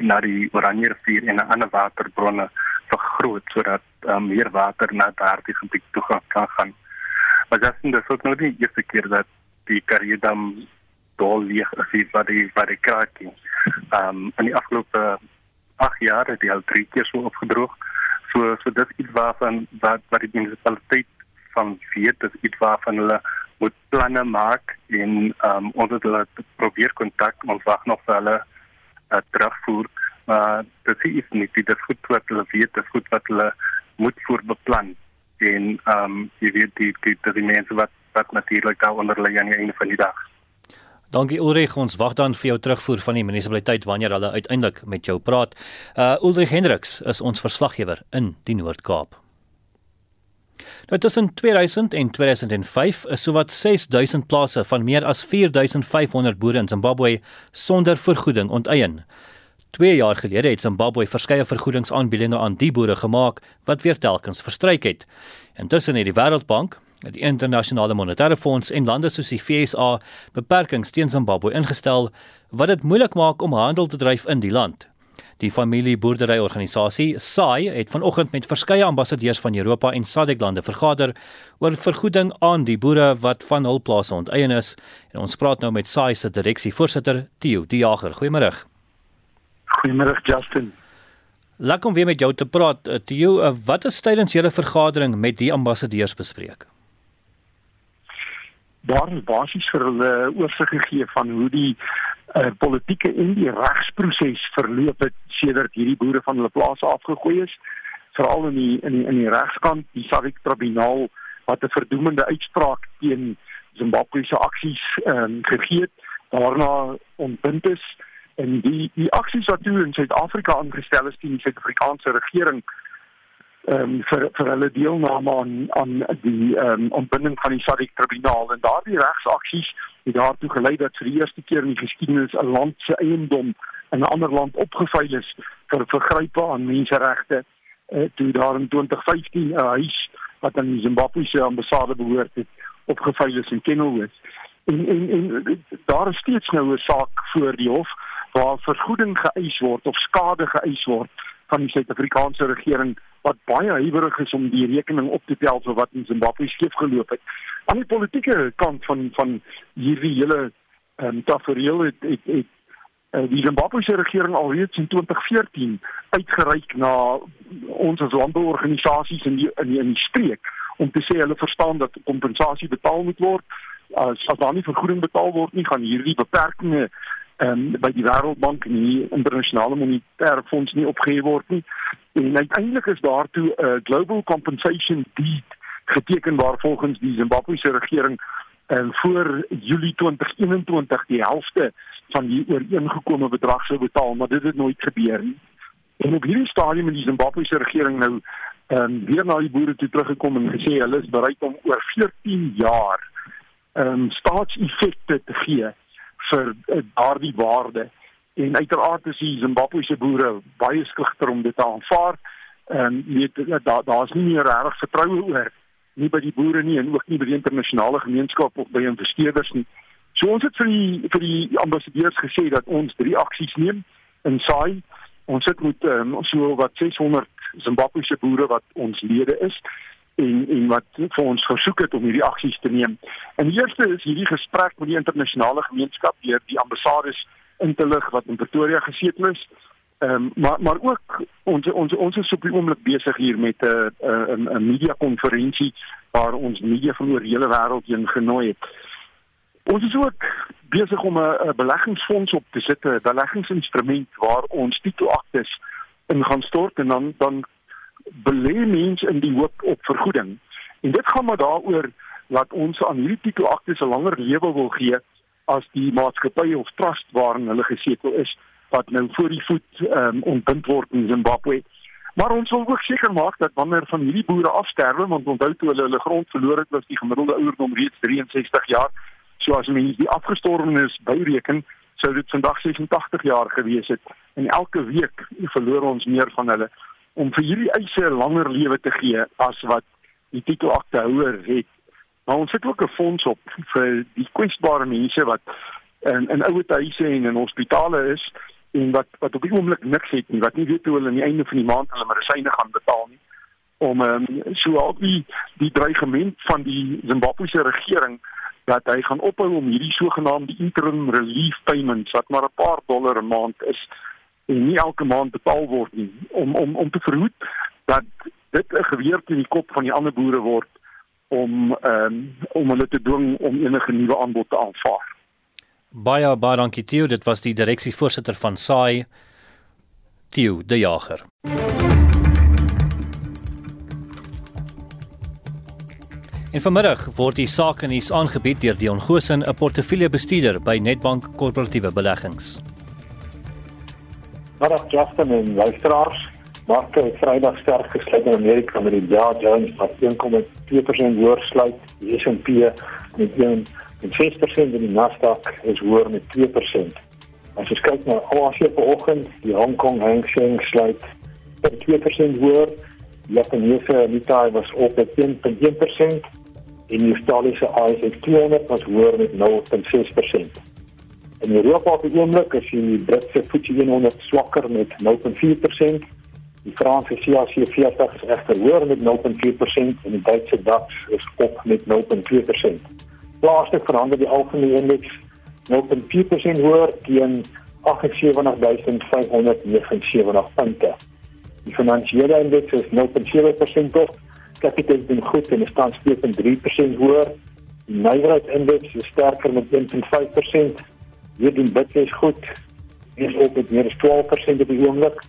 na die Oranje rivier en ander waterbronne vergroot sodat um, meer water na daardie gebied toe kan gaan. Maar dat is dus ook nog niet de eerste keer dat die Karriedam dol leeg is wat die wat die kraak. Um in die afgelope 8 jaar het die al drie keer so opgedroog. So so dit is iets waarvan wat wat die munisipaliteit van weet, dit is iets waarvan hulle moet planne maak en um ons het hulle probeer kontak ons wag nog vir hulle uh, terugvoer. Maar dit is nie dit is goed wat hulle weet, dit is goed wat hulle moet voorbeplan en ehm um, jy weet die die die, die mense wat wat natuurlik daar onder lê aan die einde van die dag. Dankie Ulrich, ons wag dan vir jou terugvoer van die munisipaliteit wanneer hulle uiteindelik met jou praat. Uh Ulrich Hendriks is ons verslaggewer in die Noord-Kaap. Nou tussen 2000 en 2005 is sowat 6000 plase van meer as 4500 boere in Zimbabwe sonder vergoeding onteien. 2 jaar gelede het Zimbabwe verskeie vergoedingsaanbiedinge aan die boere gemaak wat weer telkens verstryk het. Intussen het die Wêreldbank, die Internasionale Monetaire Fonds en lande soos die FSA beperkings teen Zimbabwe ingestel wat dit moeilik maak om handel te dryf in die land. Die familieboerderyorganisasie SAI het vanoggend met verskeie ambassadeurs van Europa en SADC lande vergader oor vergoeding aan die boere wat van hul plase onteien is. En ons praat nou met SAI se direksievoorsitter Theo Die Jager. Goeiemôre. Goeiemôre Justin. Lekker om weer met jou te praat. Eh, Theo, eh, wat is tydens julle vergadering met die ambassadeurs bespreek? Daar is basies vir hulle oorsig gegee van hoe die uh, politieke en die regsproses verloop het sedert hierdie boere van hulle plase afgegooi is, veral in die in die in die regskant, die SADC tribunaal wat 'n verdoemende uitspraak teen Zimbabwe se aksies ehm um, gegee het, daarna ontbind is. En die die aksies wat toe in Suid-Afrika aangestel is teen die Suid-Afrikaanse regering ehm um, vir vir hulle deelname aan aan die ehm um, ontbinding van die SADC tribunaal en daardie regsaksies het daartoe gelei dat vir die eerste keer in die geskiedenis 'n land se eiendom in 'n ander land opgeveil is vir vergrype aan menseregte uh, toe daar in 2015 'n huis wat aan die Zimbabwese ambassade behoort het opgeveil is in Kenilworth. En en en daar is steeds nou 'n saak voor die hof waar vergoeding geëis word of skade geëis word van die Suid-Afrikaanse regering wat baie huiwerig is om die rekening op te tel vir wat in Zimbabwe skeef geloop het. Aan die politieke kant van van hierdie hele ehm um, tafereel het het, het uh, die Zimbabwese regering alreeds in 2014 uitgereik na ons as landbouorganisasies in die in die, in die streek om te sê hulle verstaan dat kompensasie betaal moet word. As as daar nie vergoeding betaal word nie, gaan hierdie beperkings ehm um, by die Wêreldbank en die internasionale monetaire fonds nie opgehef word nie. En uiteindelik is daartoe 'n uh, global compensation deed geteken waar volgens die Zimbabwese regering en uh, voor Julie 2021 die helfte van die ooreengekome bedrag sou betaal, maar dit het nooit gebeur nie. En op hierdie stadium in die Zimbabwese regering nou ehm um, weer na die boere toe teruggekom en gesê hulle is bereid om oor 14 jaar ehm um, staatseffekte te gee vir uh, daardie waarde. En uiteraard is die Zimbabwese boere baie skugter om dit te aanvaar. Ehm um, weet daar daar's nie meer regtig vertroue oor nie by die boere nie en ook nie by die internasionale gemeenskap of by investeerders nie. So ons het vir die vir die ambassadeurs gesê dat ons drie aksies neem in saai. Ons sit met um, so wat 600 Zimbabwese boere wat ons lede is en en wat vir ons versoek het om hierdie aksies te neem. En die eerste is hierdie gesprek met die internasionale gemeenskap deur die ambassades in te lig wat in Pretoria gesetel is. Ehm um, maar maar ook ons ons ons is op die oomblik besig hier met 'n 'n 'n media konferensie waar ons media van oor die hele wêreld heen genooi het. Ons is ook besig om 'n beleggingsfonds op te sit, 'n beleggingsinstrument waar ons titelaktes in gaan stort en dan dan belê mense in die hoop op vergoeding. En dit gaan maar daaroor dat ons aan hierdie titelaktes 'n langer lewe wil gee as die maatskappy of trust waarin hulle gesetel is wat nou voor die voet ehm um, ontbind word in Zimbabwe. Maar ons wil ook seker maak dat wanneer van hierdie boere afsterwe, want onthou toe hulle hulle grond verloor het, was die gemiddelde ouderdom reeds 63 jaar. So as mense die afgestorwenes byreken, sou dit vandag 86 jaar gewees het. En elke week verloor ons meer van hulle om vir hierdie eise 'n langer lewe te gee as wat die titelaktehouer het. Maar ons het ook 'n fonds op vir die kwesbare mense wat in in ouer huise en in hospitale is en wat wat op die oomblik niks het nie, wat nie weet hoe hulle aan die einde van die maand hulle medisyne gaan betaal nie om um, so al die die dreigement van die Zimbabwese regering dat hy gaan ophou om hierdie sogenaamde interim relief payments wat maar 'n paar dollar 'n maand is en nie elke maand betaal word nie om om om te verhoed dat dit 'n geweer teen die kop van die ander boere word om um, om hulle te dwing om enige nuwe aanbod te aanvaar. Baie baie dankie Theo, dit was die direksievoorsitter van SAI Theo De Jager. En vanmiddag word die sake nuus aangebied deur Dion Gosen, 'n portefeuljebestuurder by Nedbank Korporatiewe Beleggings. Middag Justin en luisteraars. Marke het Vrydag sterk gesluit in Amerika met die Dow Jones wat 1,2% hoër sluit, die S&P met 1,6% en die Nasdaq is hoër met 2%. As jy kyk na Asie vanoggend, die Hong Kong Hang Seng sluit met 2% hoër. Die Japaniese Nikkei was op met 1,1% en die Australiese ASX 200 was hoër met 0,6%. In Europa op die oomblik is die Britse FTSE 100 swakker met 0.4%. Die Franse CAC 40 is egter hoër met 0.4% en die Duitse DAX is op met 0.2%. Plaaslik verander die algemene indeks 0.4% hoër teen 78579 punte. Die finansiële indeks is 0.7% op. Kapitaal is goed en staan steeds 3% hoër. Die nywerheidsindeks is sterker met 1.5%. Hier doen bitcoins goed. Hier is ook met meer as 12% op die oomblik.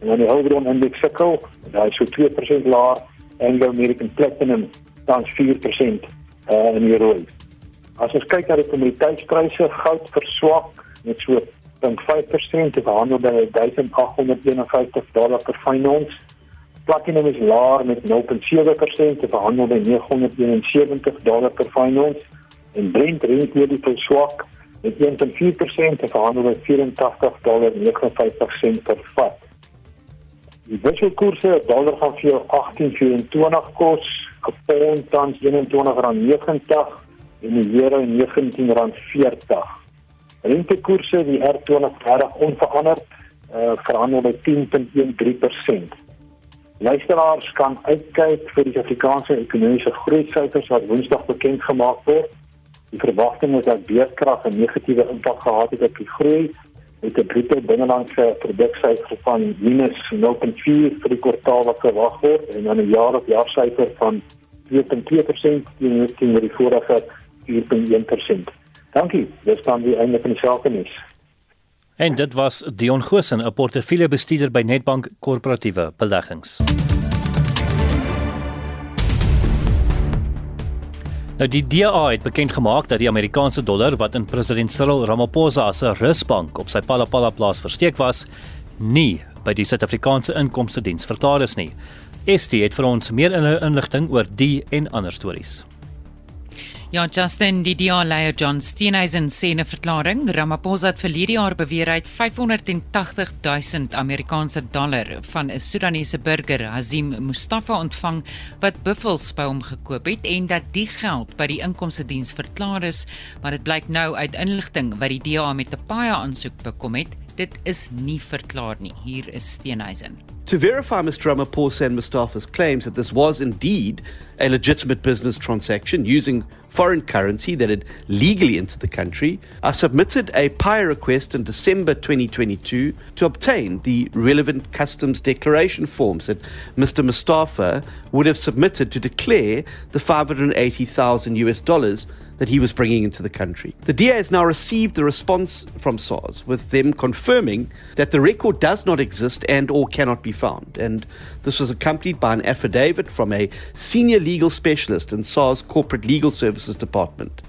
En dan die Houdron indeks sukkel. Daar is so 2% laer. Anglo American Platinum staan 4% uh, in die rooi. As ons kyk na die kommoditeitspryse, goud verswak met so 0.5% te verhandel by 1851 dollar per ons. Platinum is laer met 0.7% te verhandel by 971 dollar per ons. En Brent rentekoers is swak met 1.4% te verhandel by 84 dollar 59 sent per vat. Die wisselkoerse, dollar gaan vir jou 18.24 kos, 'n pond tans R21.90 en die euro R19.40. Rentekoerse die R20 reg onveranderd, uh, verhandel by 10.13%. Luisteraars kan uitkyk vir die Suid-Afrikaanse ekonomiese groeisyfers wat Woensdag bekend gemaak word. Die verwagting is dat beurtkrag 'n negatiewe impak gehad het op die groei met 'n bruto binnelandse produksyfer van -0.4 vir die kwartaal wat verwag word en dan 'n jaar op jaar syfer van 2.2% teenoor die vorige 4.1%. Dankie. Dis dan die einde van die sake nuus. En dit was Dion Gosen, 'n portefeuljebestuurder by Nedbank Korporatiewe Beleggings. Nou die DA het bekend gemaak dat die Amerikaanse dollar wat in president Cyril Ramaphosa se rusbank op sy Palapala plaas versteek was, nie by die Suid-Afrikaanse Inkomste Diens verklaar is nie. ST het vir ons meer inligting oor die en ander stories. Ja, Justin, die DA-leier John Steenhuisen sê in 'n verklaring, Ramaphosa het vir hierdie jaar beweer hy het 580 000 Amerikaanse dollar van 'n Sudanese burger, Hazim Mustafa, ontvang wat buffels by hom gekoop het en dat die geld by die inkomste diens verklaar is, maar dit blyk nou uit inligting wat die DA met 'n paai aansoek bekom het, dit is nie verklaar nie. Hier is Steenhuisen. To verify Mr. Ramaphosa and Mustafa's claims that this was indeed a legitimate business transaction using foreign currency that had legally entered the country, I submitted a PI request in December 2022 to obtain the relevant customs declaration forms that Mr. Mustafa would have submitted to declare the 580,000 US dollars that he was bringing into the country. The DA has now received the response from SARS with them confirming that the record does not exist and or cannot be found. And this was accompanied by an affidavit from a senior legal specialist in SARS Corporate Legal Services Department.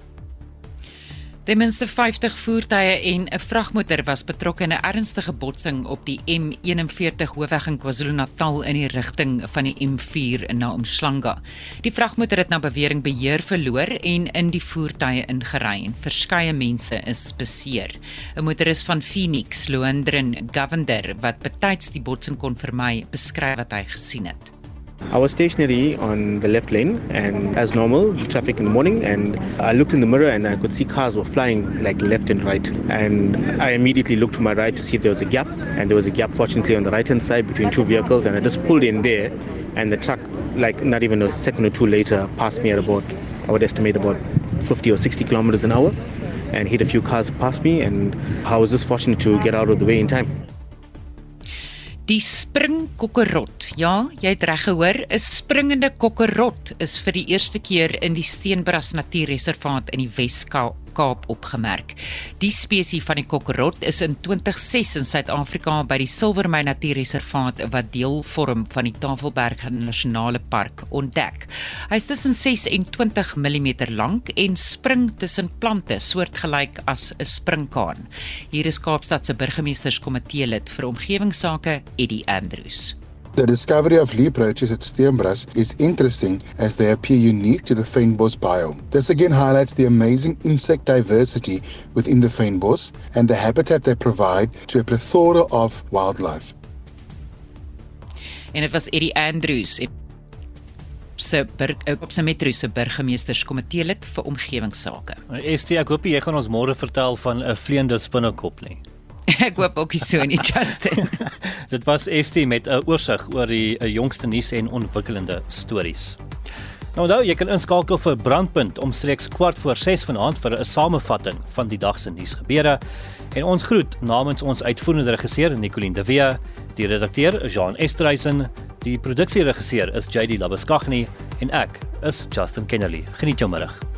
Ten minste 50 voertuie en 'n vragmotor was betrokke in 'n ernstige botsing op die M41 hoofweg in KwaZulu-Natal in die rigting van die M4 na Umhlanga. Die vragmotor het na bewering beheer verloor en in die voertuie ingery en verskeie mense is beseer. 'n Motoris van Phoenix, Loendrin Govender, wat betyds die botsing kon vermy, beskryf wat hy gesien het. I was stationary on the left lane and as normal traffic in the morning and I looked in the mirror and I could see cars were flying like left and right and I immediately looked to my right to see if there was a gap and there was a gap fortunately on the right hand side between two vehicles and I just pulled in there and the truck like not even a second or two later passed me at about I would estimate about 50 or 60 kilometers an hour and hit a few cars past me and I was just fortunate to get out of the way in time. Die springkokkerrot. Ja, jy het reg gehoor, 'n springende kokkerrot is vir die eerste keer in die Steenbras Natuurreservaat in die Wes-Kaap Kaap opgemerk. Die spesies van die kokkerot is in 2006 in Suid-Afrika by die Silvermyn Natuurreservaat wat deel vorm van die Tafelberg Nasionale Park ontdek. Hy is tussen 6 en 20 mm lank en spring tussen plante soortgelyk as 'n springkaan. Hier is Kaapstad se burgemeesterskomitee lid vir omgewingsake, Eddie Andrews. The discovery of leaf roaches at Steenbras is interesting as they appear unique to the fynbos biome. This again highlights the amazing insect diversity within the fynbos and the habitat they provide to a plethora of wildlife. En dit was Eddie Andrews se op se metro se burgemeesterskomitee lid vir omgewingsake. ST ek hoop jy gaan ons môre vertel van 'n vleiende spinnekop nie. Ek hoop ook so nie Justin. Dit was ST met 'n oorsig oor die jongste nuus en ontwikkelende stories. Nou onthou, jy kan inskakel vir Brandpunt omstreeks kwart voor 6 vanaand vir 'n samevatting van die dag se nuusgebeure. En ons groet namens ons uitvoerende regisseur Nicoline de Wee, die redakteur Jean Estreisen, die produksieregisseur is JD Labuskaghni en ek is Justin Kennedy. Geniet jou middag.